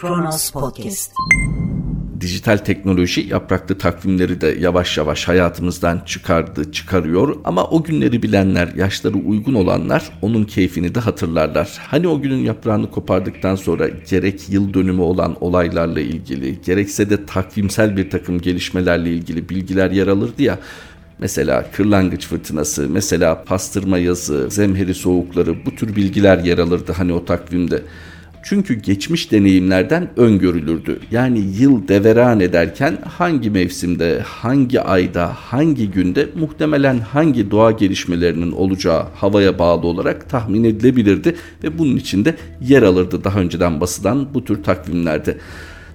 Kronos Podcast. Dijital teknoloji yapraklı takvimleri de yavaş yavaş hayatımızdan çıkardı, çıkarıyor ama o günleri bilenler, yaşları uygun olanlar onun keyfini de hatırlarlar. Hani o günün yaprağını kopardıktan sonra gerek yıl dönümü olan olaylarla ilgili, gerekse de takvimsel bir takım gelişmelerle ilgili bilgiler yer alırdı ya. Mesela kırlangıç fırtınası, mesela pastırma yazı, zemheri soğukları bu tür bilgiler yer alırdı hani o takvimde. Çünkü geçmiş deneyimlerden öngörülürdü. Yani yıl deveran ederken hangi mevsimde, hangi ayda, hangi günde muhtemelen hangi doğa gelişmelerinin olacağı havaya bağlı olarak tahmin edilebilirdi ve bunun içinde yer alırdı daha önceden basılan bu tür takvimlerde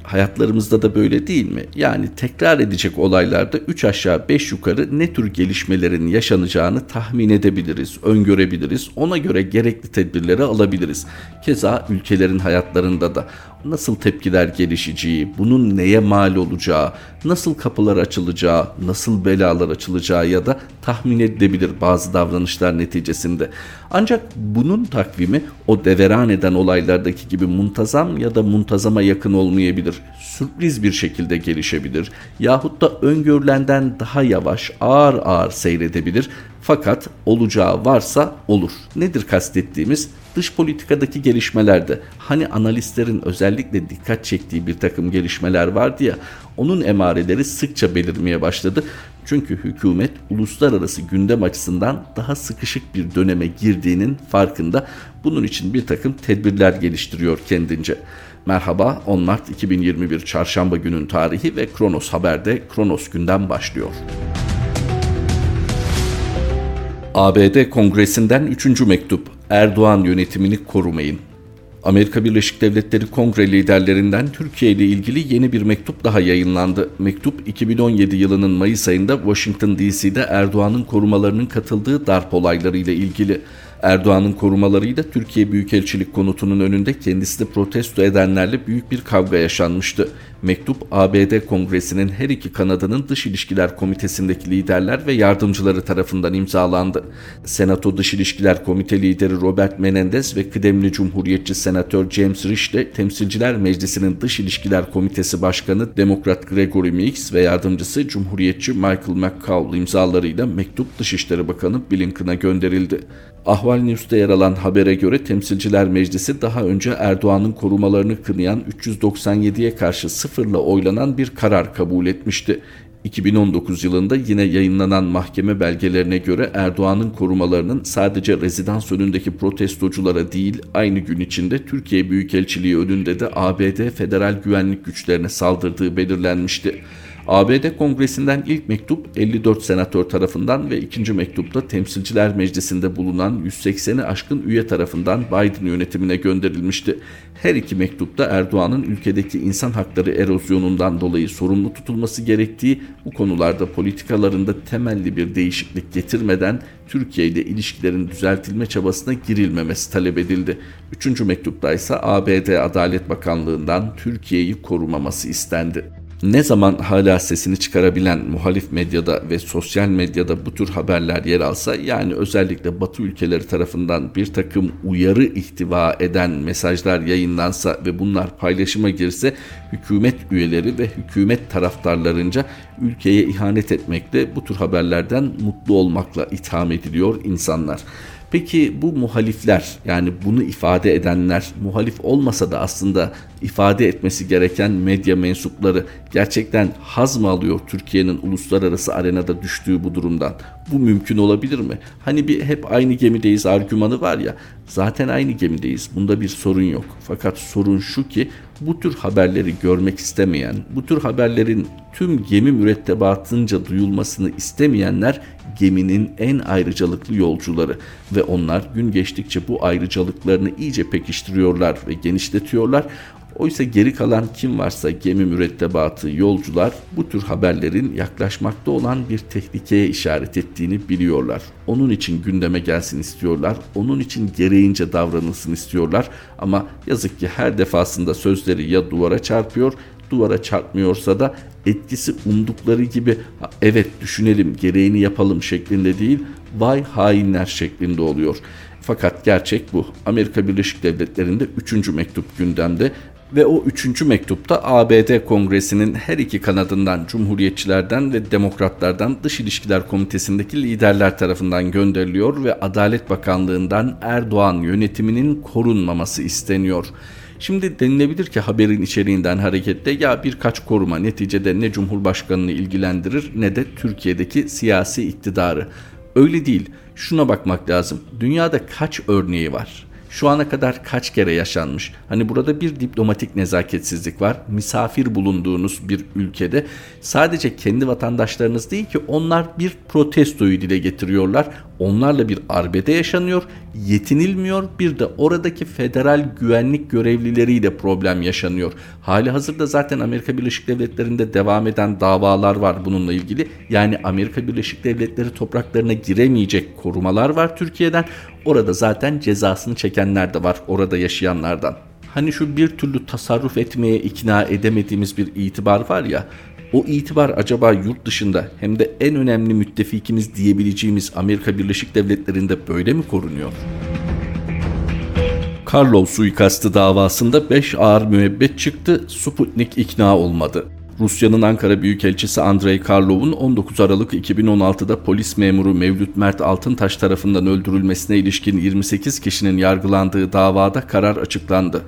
hayatlarımızda da böyle değil mi? Yani tekrar edecek olaylarda 3 aşağı 5 yukarı ne tür gelişmelerin yaşanacağını tahmin edebiliriz, öngörebiliriz. Ona göre gerekli tedbirleri alabiliriz. Keza ülkelerin hayatlarında da nasıl tepkiler gelişeceği, bunun neye mal olacağı, nasıl kapılar açılacağı, nasıl belalar açılacağı ya da tahmin edilebilir bazı davranışlar neticesinde. Ancak bunun takvimi o deveran eden olaylardaki gibi muntazam ya da muntazama yakın olmayabilir. Sürpriz bir şekilde gelişebilir yahut da öngörülenden daha yavaş, ağır ağır seyredebilir. Fakat olacağı varsa olur. Nedir kastettiğimiz? Dış politikadaki gelişmelerde hani analistlerin özellikle dikkat çektiği bir takım gelişmeler vardı ya onun emareleri sıkça belirmeye başladı. Çünkü hükümet uluslararası gündem açısından daha sıkışık bir döneme girdiğinin farkında. Bunun için bir takım tedbirler geliştiriyor kendince. Merhaba 10 Mart 2021 Çarşamba günün tarihi ve Kronos Haber'de Kronos gündem başlıyor. ABD Kongresi'nden 3. mektup Erdoğan yönetimini korumayın. Amerika Birleşik Devletleri Kongre liderlerinden Türkiye ile ilgili yeni bir mektup daha yayınlandı. Mektup 2017 yılının Mayıs ayında Washington DC'de Erdoğan'ın korumalarının katıldığı darp olayları ile ilgili. Erdoğan'ın korumalarıyla Türkiye Büyükelçilik konutunun önünde kendisi de protesto edenlerle büyük bir kavga yaşanmıştı. Mektup ABD Kongresi'nin her iki kanadının Dış İlişkiler Komitesi'ndeki liderler ve yardımcıları tarafından imzalandı. Senato Dış İlişkiler Komite lideri Robert Menendez ve kıdemli Cumhuriyetçi Senatör James Risch ile Temsilciler Meclisi'nin Dış İlişkiler Komitesi Başkanı Demokrat Gregory Meeks ve yardımcısı Cumhuriyetçi Michael McCaul imzalarıyla mektup Dışişleri Bakanı Blinken'a gönderildi. Ahval News'te yer alan habere göre Temsilciler Meclisi daha önce Erdoğan'ın korumalarını kınayan 397'ye karşı sıfırla oylanan bir karar kabul etmişti. 2019 yılında yine yayınlanan mahkeme belgelerine göre Erdoğan'ın korumalarının sadece rezidans önündeki protestoculara değil aynı gün içinde Türkiye Büyükelçiliği önünde de ABD federal güvenlik güçlerine saldırdığı belirlenmişti. ABD Kongresi'nden ilk mektup 54 senatör tarafından ve ikinci mektupta Temsilciler Meclisi'nde bulunan 180'i aşkın üye tarafından Biden yönetimine gönderilmişti. Her iki mektupta Erdoğan'ın ülkedeki insan hakları erozyonundan dolayı sorumlu tutulması gerektiği, bu konularda politikalarında temelli bir değişiklik getirmeden Türkiye ile ilişkilerin düzeltilme çabasına girilmemesi talep edildi. Üçüncü mektupta ise ABD Adalet Bakanlığı'ndan Türkiye'yi korumaması istendi. Ne zaman hala sesini çıkarabilen muhalif medyada ve sosyal medyada bu tür haberler yer alsa yani özellikle Batı ülkeleri tarafından bir takım uyarı ihtiva eden mesajlar yayınlansa ve bunlar paylaşıma girse hükümet üyeleri ve hükümet taraftarlarınca ülkeye ihanet etmekle bu tür haberlerden mutlu olmakla itham ediliyor insanlar. Peki bu muhalifler yani bunu ifade edenler muhalif olmasa da aslında ifade etmesi gereken medya mensupları gerçekten haz mı alıyor Türkiye'nin uluslararası arenada düştüğü bu durumdan? Bu mümkün olabilir mi? Hani bir hep aynı gemideyiz argümanı var ya zaten aynı gemideyiz bunda bir sorun yok. Fakat sorun şu ki bu tür haberleri görmek istemeyen, bu tür haberlerin tüm gemi mürettebatınca duyulmasını istemeyenler geminin en ayrıcalıklı yolcuları ve onlar gün geçtikçe bu ayrıcalıklarını iyice pekiştiriyorlar ve genişletiyorlar. Oysa geri kalan kim varsa gemi mürettebatı, yolcular bu tür haberlerin yaklaşmakta olan bir tehlikeye işaret ettiğini biliyorlar. Onun için gündeme gelsin istiyorlar, onun için gereğince davranılsın istiyorlar ama yazık ki her defasında sözleri ya duvara çarpıyor duvara çarpmıyorsa da etkisi umdukları gibi evet düşünelim gereğini yapalım şeklinde değil vay hainler şeklinde oluyor. Fakat gerçek bu. Amerika Birleşik Devletleri'nde 3. mektup gündemde Ve o üçüncü mektupta ABD Kongresi'nin her iki kanadından Cumhuriyetçilerden ve Demokratlardan Dış İlişkiler Komitesi'ndeki liderler tarafından gönderiliyor ve Adalet Bakanlığı'ndan Erdoğan yönetiminin korunmaması isteniyor. Şimdi denilebilir ki haberin içeriğinden hareketle ya birkaç koruma neticede ne Cumhurbaşkanı'nı ilgilendirir ne de Türkiye'deki siyasi iktidarı. Öyle değil. Şuna bakmak lazım. Dünyada kaç örneği var? Şu ana kadar kaç kere yaşanmış? Hani burada bir diplomatik nezaketsizlik var. Misafir bulunduğunuz bir ülkede sadece kendi vatandaşlarınız değil ki onlar bir protestoyu dile getiriyorlar. Onlarla bir arbede yaşanıyor, yetinilmiyor. Bir de oradaki federal güvenlik görevlileriyle problem yaşanıyor. Hali hazırda zaten Amerika Birleşik Devletleri'nde devam eden davalar var bununla ilgili. Yani Amerika Birleşik Devletleri topraklarına giremeyecek korumalar var Türkiye'den. Orada zaten cezasını çekenler de var orada yaşayanlardan. Hani şu bir türlü tasarruf etmeye ikna edemediğimiz bir itibar var ya o itibar acaba yurt dışında hem de en önemli müttefikimiz diyebileceğimiz Amerika Birleşik Devletleri'nde böyle mi korunuyor? Karlov suikastı davasında 5 ağır müebbet çıktı, Sputnik ikna olmadı. Rusya'nın Ankara Büyükelçisi Andrei Karlov'un 19 Aralık 2016'da polis memuru Mevlüt Mert Altıntaş tarafından öldürülmesine ilişkin 28 kişinin yargılandığı davada karar açıklandı.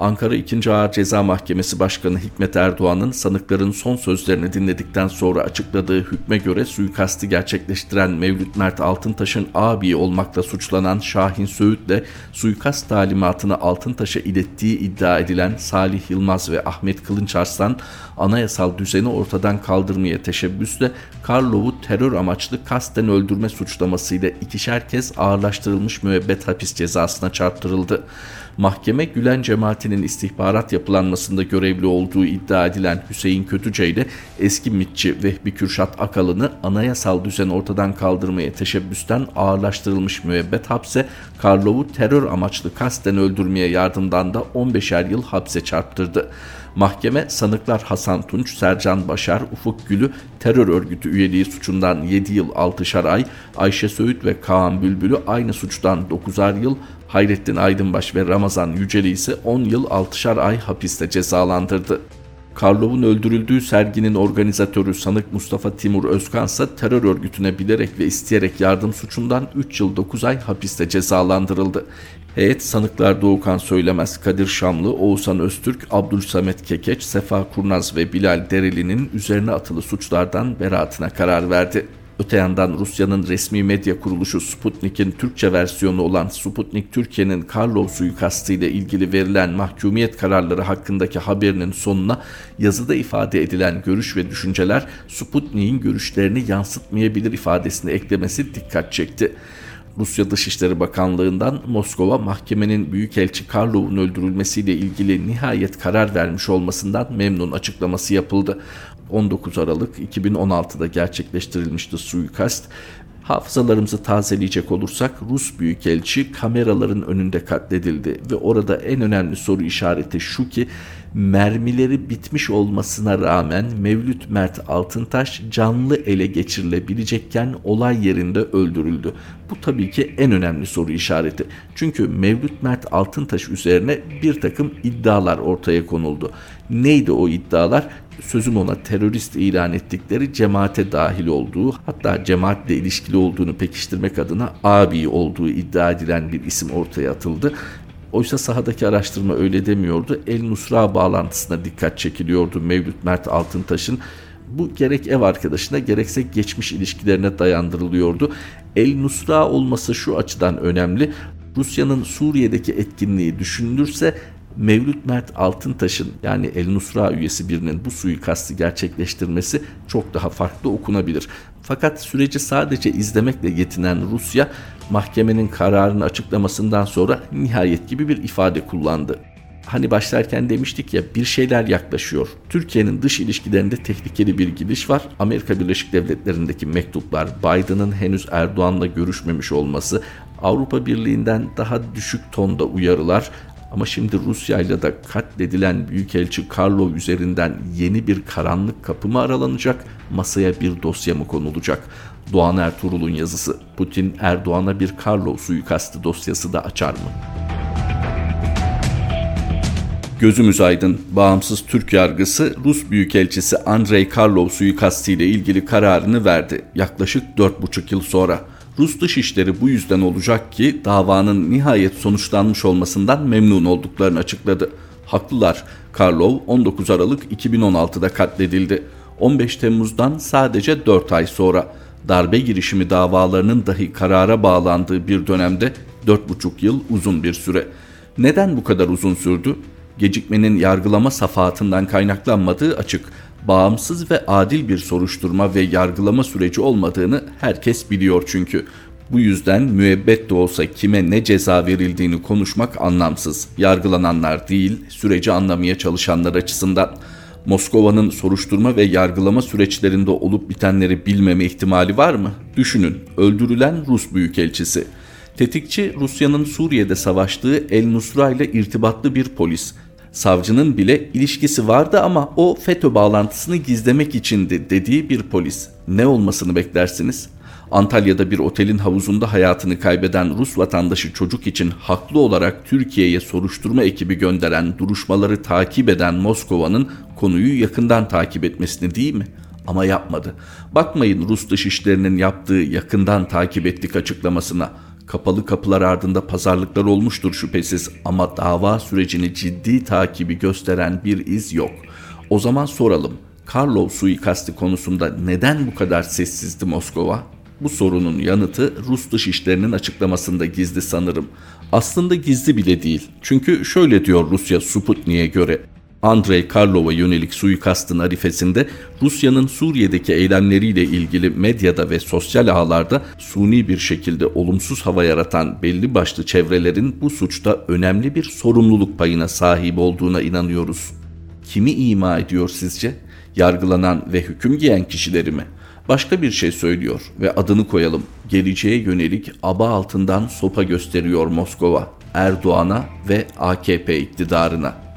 Ankara 2. Ağır Ceza Mahkemesi Başkanı Hikmet Erdoğan'ın sanıkların son sözlerini dinledikten sonra açıkladığı hükme göre suikasti gerçekleştiren Mevlüt Mert Altıntaş'ın abi olmakla suçlanan Şahin Söğüt'le suikast talimatını Altıntaş'a ilettiği iddia edilen Salih Yılmaz ve Ahmet Kılınç Arslan anayasal düzeni ortadan kaldırmaya teşebbüsle Karlov'u terör amaçlı kasten öldürme suçlamasıyla ikişer kez ağırlaştırılmış müebbet hapis cezasına çarptırıldı. Mahkeme Gülen cemaatinin istihbarat yapılanmasında görevli olduğu iddia edilen Hüseyin Kötüce ile eski mitçi Vehbi Kürşat Akalın'ı anayasal düzen ortadan kaldırmaya teşebbüsten ağırlaştırılmış müebbet hapse, Karlov'u terör amaçlı kasten öldürmeye yardımdan da 15'er yıl hapse çarptırdı. Mahkeme sanıklar Hasan Tunç, Sercan Başar, Ufuk Gül'ü terör örgütü üyeliği suçundan 7 yıl 6'şar ay, Ayşe Söğüt ve Kaan Bülbül'ü aynı suçtan 9'ar yıl, Hayrettin Aydınbaş ve Ramazan Yüceli ise 10 yıl 6'şar ay hapiste cezalandırdı. Karlov'un öldürüldüğü serginin organizatörü sanık Mustafa Timur Özkan ise terör örgütüne bilerek ve isteyerek yardım suçundan 3 yıl 9 ay hapiste cezalandırıldı. Heyet sanıklar Doğukan Söylemez, Kadir Şamlı, Oğuzhan Öztürk, Abdülsamet Kekeç, Sefa Kurnaz ve Bilal Dereli'nin üzerine atılı suçlardan beraatine karar verdi. Öte yandan Rusya'nın resmi medya kuruluşu Sputnik'in Türkçe versiyonu olan Sputnik Türkiye'nin Karlov suikastı ile ilgili verilen mahkumiyet kararları hakkındaki haberinin sonuna yazıda ifade edilen görüş ve düşünceler Sputnik'in görüşlerini yansıtmayabilir ifadesini eklemesi dikkat çekti. Rusya Dışişleri Bakanlığı'ndan Moskova mahkemenin Büyükelçi Karlov'un öldürülmesiyle ilgili nihayet karar vermiş olmasından memnun açıklaması yapıldı. 19 Aralık 2016'da gerçekleştirilmişti suikast. Hafızalarımızı tazeleyecek olursak Rus Büyükelçi kameraların önünde katledildi ve orada en önemli soru işareti şu ki mermileri bitmiş olmasına rağmen Mevlüt Mert Altıntaş canlı ele geçirilebilecekken olay yerinde öldürüldü. Bu tabii ki en önemli soru işareti. Çünkü Mevlüt Mert Altıntaş üzerine bir takım iddialar ortaya konuldu. Neydi o iddialar? Sözüm ona terörist ilan ettikleri cemaate dahil olduğu hatta cemaatle ilişkili olduğunu pekiştirmek adına abi olduğu iddia edilen bir isim ortaya atıldı Oysa sahadaki araştırma öyle demiyordu. El Nusra bağlantısına dikkat çekiliyordu Mevlüt Mert Altıntaş'ın. Bu gerek ev arkadaşına gerekse geçmiş ilişkilerine dayandırılıyordu. El Nusra olması şu açıdan önemli. Rusya'nın Suriye'deki etkinliği düşünülürse Mevlüt Mert Altıntaş'ın yani El Nusra üyesi birinin bu suikastı gerçekleştirmesi çok daha farklı okunabilir. Fakat süreci sadece izlemekle yetinen Rusya mahkemenin kararını açıklamasından sonra nihayet gibi bir ifade kullandı. Hani başlarken demiştik ya bir şeyler yaklaşıyor. Türkiye'nin dış ilişkilerinde tehlikeli bir gidiş var. Amerika Birleşik Devletleri'ndeki mektuplar, Biden'ın henüz Erdoğan'la görüşmemiş olması, Avrupa Birliği'nden daha düşük tonda uyarılar, ama şimdi Rusya ile de katledilen Büyükelçi Karlov üzerinden yeni bir karanlık kapı mı aralanacak, masaya bir dosya mı konulacak? Doğan Ertuğrul'un yazısı Putin Erdoğan'a bir Karlov suikastı dosyası da açar mı? Gözümüz aydın, bağımsız Türk yargısı Rus Büyükelçisi Andrei Karlov suikastı ile ilgili kararını verdi. Yaklaşık 4,5 yıl sonra. Rus Dışişleri bu yüzden olacak ki davanın nihayet sonuçlanmış olmasından memnun olduklarını açıkladı. Haklılar. Karlov 19 Aralık 2016'da katledildi. 15 Temmuz'dan sadece 4 ay sonra darbe girişimi davalarının dahi karara bağlandığı bir dönemde 4,5 yıl uzun bir süre. Neden bu kadar uzun sürdü? Gecikmenin yargılama safahatından kaynaklanmadığı açık. Bağımsız ve adil bir soruşturma ve yargılama süreci olmadığını herkes biliyor çünkü. Bu yüzden müebbet de olsa kime ne ceza verildiğini konuşmak anlamsız. Yargılananlar değil, süreci anlamaya çalışanlar açısından. Moskova'nın soruşturma ve yargılama süreçlerinde olup bitenleri bilmeme ihtimali var mı? Düşünün, öldürülen Rus büyükelçisi. Tetikçi Rusya'nın Suriye'de savaştığı El Nusra ile irtibatlı bir polis. Savcının bile ilişkisi vardı ama o FETÖ bağlantısını gizlemek içindi dediği bir polis. Ne olmasını beklersiniz? Antalya'da bir otelin havuzunda hayatını kaybeden Rus vatandaşı çocuk için haklı olarak Türkiye'ye soruşturma ekibi gönderen, duruşmaları takip eden Moskova'nın konuyu yakından takip etmesini değil mi? Ama yapmadı. Bakmayın Rus dışişlerinin yaptığı yakından takip ettik açıklamasına. Kapalı kapılar ardında pazarlıklar olmuştur şüphesiz ama dava sürecini ciddi takibi gösteren bir iz yok. O zaman soralım. Karlov suikasti konusunda neden bu kadar sessizdi Moskova? Bu sorunun yanıtı Rus Dışişleri'nin açıklamasında gizli sanırım. Aslında gizli bile değil. Çünkü şöyle diyor Rusya Sputnik'e göre. Andrei Karlov'a yönelik suikastın arifesinde Rusya'nın Suriye'deki eylemleriyle ilgili medyada ve sosyal ağlarda suni bir şekilde olumsuz hava yaratan belli başlı çevrelerin bu suçta önemli bir sorumluluk payına sahip olduğuna inanıyoruz. Kimi ima ediyor sizce? Yargılanan ve hüküm giyen kişileri mi? Başka bir şey söylüyor ve adını koyalım. Geleceğe yönelik aba altından sopa gösteriyor Moskova, Erdoğan'a ve AKP iktidarına.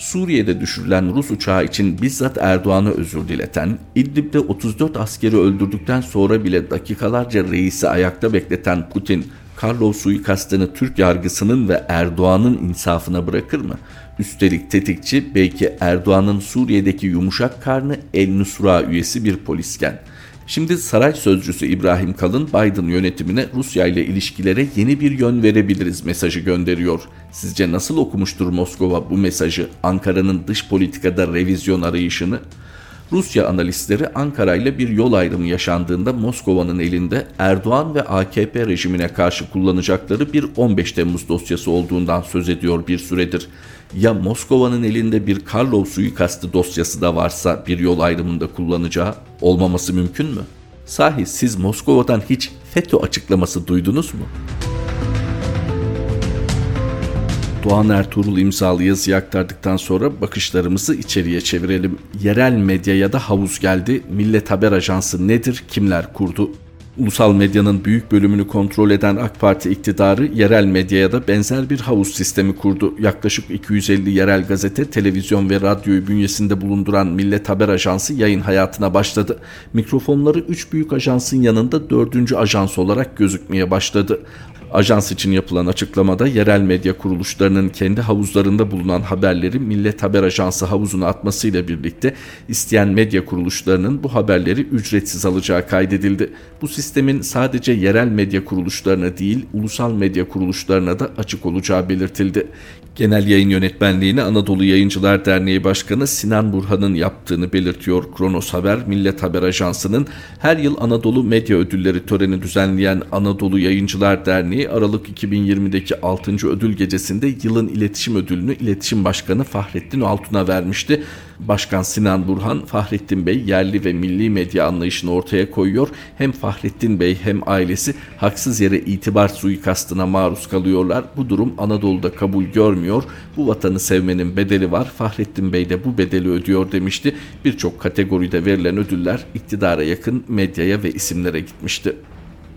Suriye'de düşürülen Rus uçağı için bizzat Erdoğan'a özür dileten, İdlib'de 34 askeri öldürdükten sonra bile dakikalarca reisi ayakta bekleten Putin, Karlov suikastını Türk yargısının ve Erdoğan'ın insafına bırakır mı? Üstelik tetikçi belki Erdoğan'ın Suriye'deki yumuşak karnı El Nusra üyesi bir polisken. Şimdi saray sözcüsü İbrahim Kalın Biden yönetimine Rusya ile ilişkilere yeni bir yön verebiliriz mesajı gönderiyor. Sizce nasıl okumuştur Moskova bu mesajı Ankara'nın dış politikada revizyon arayışını? Rusya analistleri Ankara ile bir yol ayrımı yaşandığında Moskova'nın elinde Erdoğan ve AKP rejimine karşı kullanacakları bir 15 Temmuz dosyası olduğundan söz ediyor bir süredir. Ya Moskova'nın elinde bir Karlov suikastı dosyası da varsa bir yol ayrımında kullanacağı olmaması mümkün mü? Sahi siz Moskova'dan hiç FETÖ açıklaması duydunuz mu? Doğan Ertuğrul imzalı yazıyı aktardıktan sonra bakışlarımızı içeriye çevirelim. Yerel medyaya da havuz geldi. Millet Haber Ajansı nedir, kimler kurdu? Ulusal medyanın büyük bölümünü kontrol eden AK Parti iktidarı yerel medyaya da benzer bir havuz sistemi kurdu. Yaklaşık 250 yerel gazete, televizyon ve radyoyu bünyesinde bulunduran Millet Haber Ajansı yayın hayatına başladı. Mikrofonları 3 büyük ajansın yanında 4. ajans olarak gözükmeye başladı. Ajans için yapılan açıklamada yerel medya kuruluşlarının kendi havuzlarında bulunan haberleri Millet Haber Ajansı havuzuna atmasıyla birlikte isteyen medya kuruluşlarının bu haberleri ücretsiz alacağı kaydedildi. Bu sistemin sadece yerel medya kuruluşlarına değil ulusal medya kuruluşlarına da açık olacağı belirtildi. Genel yayın yönetmenliğini Anadolu Yayıncılar Derneği Başkanı Sinan Burhan'ın yaptığını belirtiyor Kronos Haber, Millet Haber Ajansı'nın her yıl Anadolu Medya Ödülleri töreni düzenleyen Anadolu Yayıncılar Derneği Aralık 2020'deki 6. ödül gecesinde yılın iletişim ödülünü İletişim Başkanı Fahrettin Altun'a vermişti. Başkan Sinan Burhan, Fahrettin Bey yerli ve milli medya anlayışını ortaya koyuyor. Hem Fahrettin Bey hem ailesi haksız yere itibar suikastına maruz kalıyorlar. Bu durum Anadolu'da kabul görmüyor. Bu vatanı sevmenin bedeli var. Fahrettin Bey de bu bedeli ödüyor demişti. Birçok kategoride verilen ödüller iktidara yakın medyaya ve isimlere gitmişti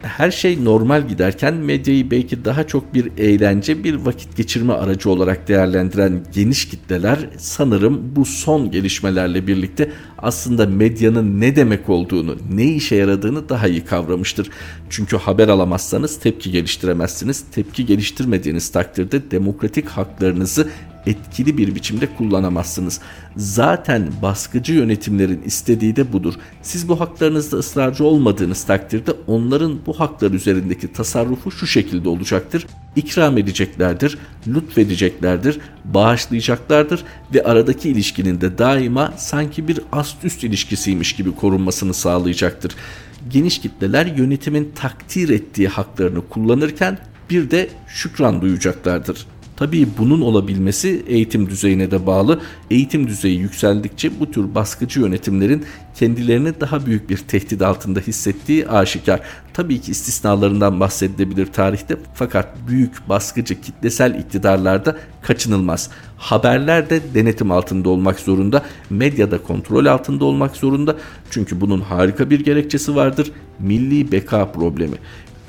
her şey normal giderken medyayı belki daha çok bir eğlence, bir vakit geçirme aracı olarak değerlendiren geniş kitleler sanırım bu son gelişmelerle birlikte aslında medyanın ne demek olduğunu, ne işe yaradığını daha iyi kavramıştır. Çünkü haber alamazsanız tepki geliştiremezsiniz. Tepki geliştirmediğiniz takdirde demokratik haklarınızı etkili bir biçimde kullanamazsınız. Zaten baskıcı yönetimlerin istediği de budur. Siz bu haklarınızda ısrarcı olmadığınız takdirde onların bu haklar üzerindeki tasarrufu şu şekilde olacaktır. İkram edeceklerdir, lütfedeceklerdir, bağışlayacaklardır ve aradaki ilişkinin de daima sanki bir ast üst ilişkisiymiş gibi korunmasını sağlayacaktır. Geniş kitleler yönetimin takdir ettiği haklarını kullanırken bir de şükran duyacaklardır. Tabii bunun olabilmesi eğitim düzeyine de bağlı. Eğitim düzeyi yükseldikçe bu tür baskıcı yönetimlerin kendilerini daha büyük bir tehdit altında hissettiği aşikar. Tabii ki istisnalarından bahsedilebilir tarihte fakat büyük baskıcı kitlesel iktidarlarda kaçınılmaz. Haberler de denetim altında olmak zorunda, medyada kontrol altında olmak zorunda. Çünkü bunun harika bir gerekçesi vardır. Milli beka problemi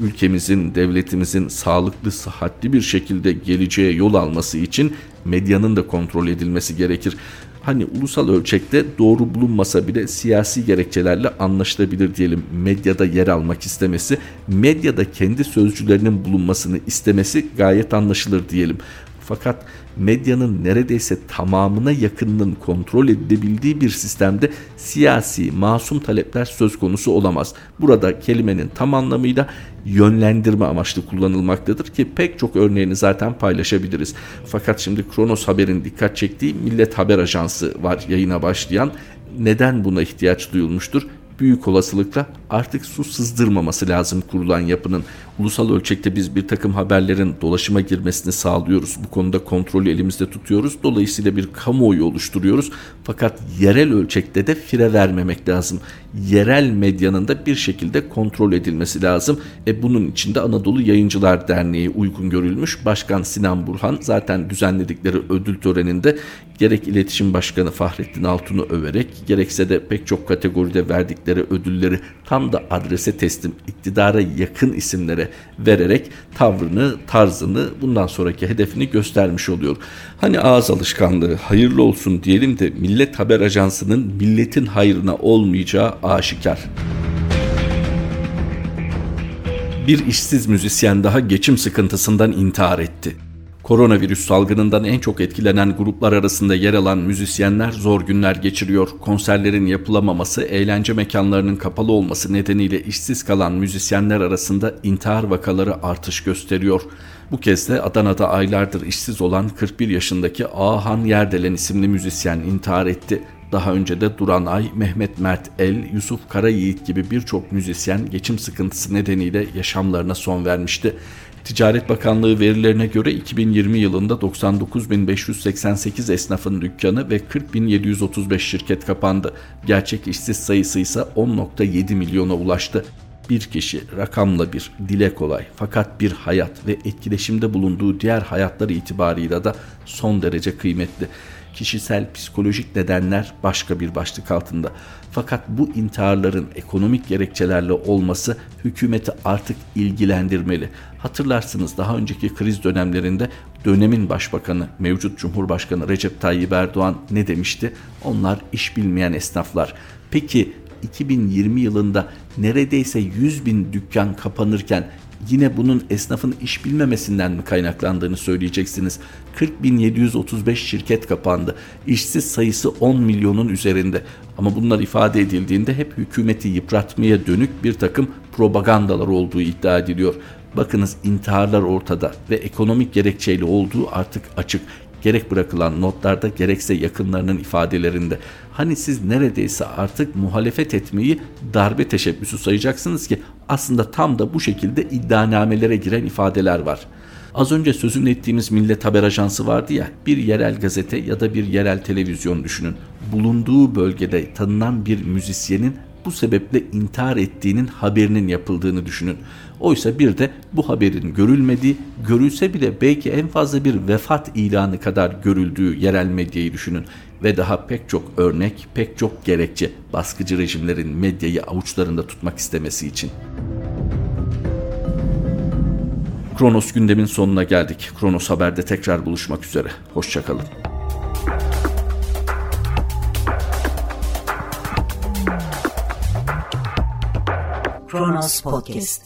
ülkemizin, devletimizin sağlıklı, sıhhatli bir şekilde geleceğe yol alması için medyanın da kontrol edilmesi gerekir. Hani ulusal ölçekte doğru bulunmasa bile siyasi gerekçelerle anlaşılabilir diyelim. Medyada yer almak istemesi, medyada kendi sözcülerinin bulunmasını istemesi gayet anlaşılır diyelim. Fakat medyanın neredeyse tamamına yakınının kontrol edilebildiği bir sistemde siyasi masum talepler söz konusu olamaz. Burada kelimenin tam anlamıyla yönlendirme amaçlı kullanılmaktadır ki pek çok örneğini zaten paylaşabiliriz. Fakat şimdi Kronos Haber'in dikkat çektiği Millet Haber Ajansı var yayına başlayan. Neden buna ihtiyaç duyulmuştur? büyük olasılıkla artık su sızdırmaması lazım kurulan yapının. Ulusal ölçekte biz bir takım haberlerin dolaşıma girmesini sağlıyoruz. Bu konuda kontrolü elimizde tutuyoruz. Dolayısıyla bir kamuoyu oluşturuyoruz. Fakat yerel ölçekte de fire vermemek lazım. Yerel medyanın da bir şekilde kontrol edilmesi lazım. E bunun içinde Anadolu Yayıncılar Derneği uygun görülmüş. Başkan Sinan Burhan zaten düzenledikleri ödül töreninde gerek iletişim başkanı Fahrettin Altun'u överek gerekse de pek çok kategoride verdikleri ödülleri tam da adrese teslim iktidara yakın isimlere vererek tavrını, tarzını bundan sonraki hedefini göstermiş oluyor. Hani ağız alışkanlığı hayırlı olsun diyelim de Millet Haber Ajansı'nın milletin hayrına olmayacağı aşikar. Bir işsiz müzisyen daha geçim sıkıntısından intihar etti. Koronavirüs salgınından en çok etkilenen gruplar arasında yer alan müzisyenler zor günler geçiriyor. Konserlerin yapılamaması, eğlence mekanlarının kapalı olması nedeniyle işsiz kalan müzisyenler arasında intihar vakaları artış gösteriyor. Bu kez de Adana'da aylardır işsiz olan 41 yaşındaki Ahan Yerdelen isimli müzisyen intihar etti. Daha önce de Duran Ay, Mehmet Mert El, Yusuf Karayiğit gibi birçok müzisyen geçim sıkıntısı nedeniyle yaşamlarına son vermişti. Ticaret Bakanlığı verilerine göre 2020 yılında 99.588 esnafın dükkanı ve 40.735 şirket kapandı. Gerçek işsiz sayısı ise 10.7 milyona ulaştı. Bir kişi rakamla bir, dile kolay fakat bir hayat ve etkileşimde bulunduğu diğer hayatlar itibarıyla da son derece kıymetli kişisel psikolojik nedenler başka bir başlık altında. Fakat bu intiharların ekonomik gerekçelerle olması hükümeti artık ilgilendirmeli. Hatırlarsınız daha önceki kriz dönemlerinde dönemin başbakanı, mevcut Cumhurbaşkanı Recep Tayyip Erdoğan ne demişti? Onlar iş bilmeyen esnaflar. Peki 2020 yılında neredeyse 100 bin dükkan kapanırken yine bunun esnafın iş bilmemesinden mi kaynaklandığını söyleyeceksiniz. 40.735 şirket kapandı. İşsiz sayısı 10 milyonun üzerinde. Ama bunlar ifade edildiğinde hep hükümeti yıpratmaya dönük bir takım propagandalar olduğu iddia ediliyor. Bakınız intiharlar ortada ve ekonomik gerekçeyle olduğu artık açık gerek bırakılan notlarda gerekse yakınlarının ifadelerinde. Hani siz neredeyse artık muhalefet etmeyi darbe teşebbüsü sayacaksınız ki aslında tam da bu şekilde iddianamelere giren ifadeler var. Az önce sözünü ettiğimiz Millet Haber Ajansı vardı ya, bir yerel gazete ya da bir yerel televizyon düşünün. Bulunduğu bölgede tanınan bir müzisyenin bu sebeple intihar ettiğinin haberinin yapıldığını düşünün. Oysa bir de bu haberin görülmediği, görülse bile belki en fazla bir vefat ilanı kadar görüldüğü yerel medyayı düşünün. Ve daha pek çok örnek, pek çok gerekçe baskıcı rejimlerin medyayı avuçlarında tutmak istemesi için. Kronos gündemin sonuna geldik. Kronos Haber'de tekrar buluşmak üzere. Hoşçakalın. Kronos Podcast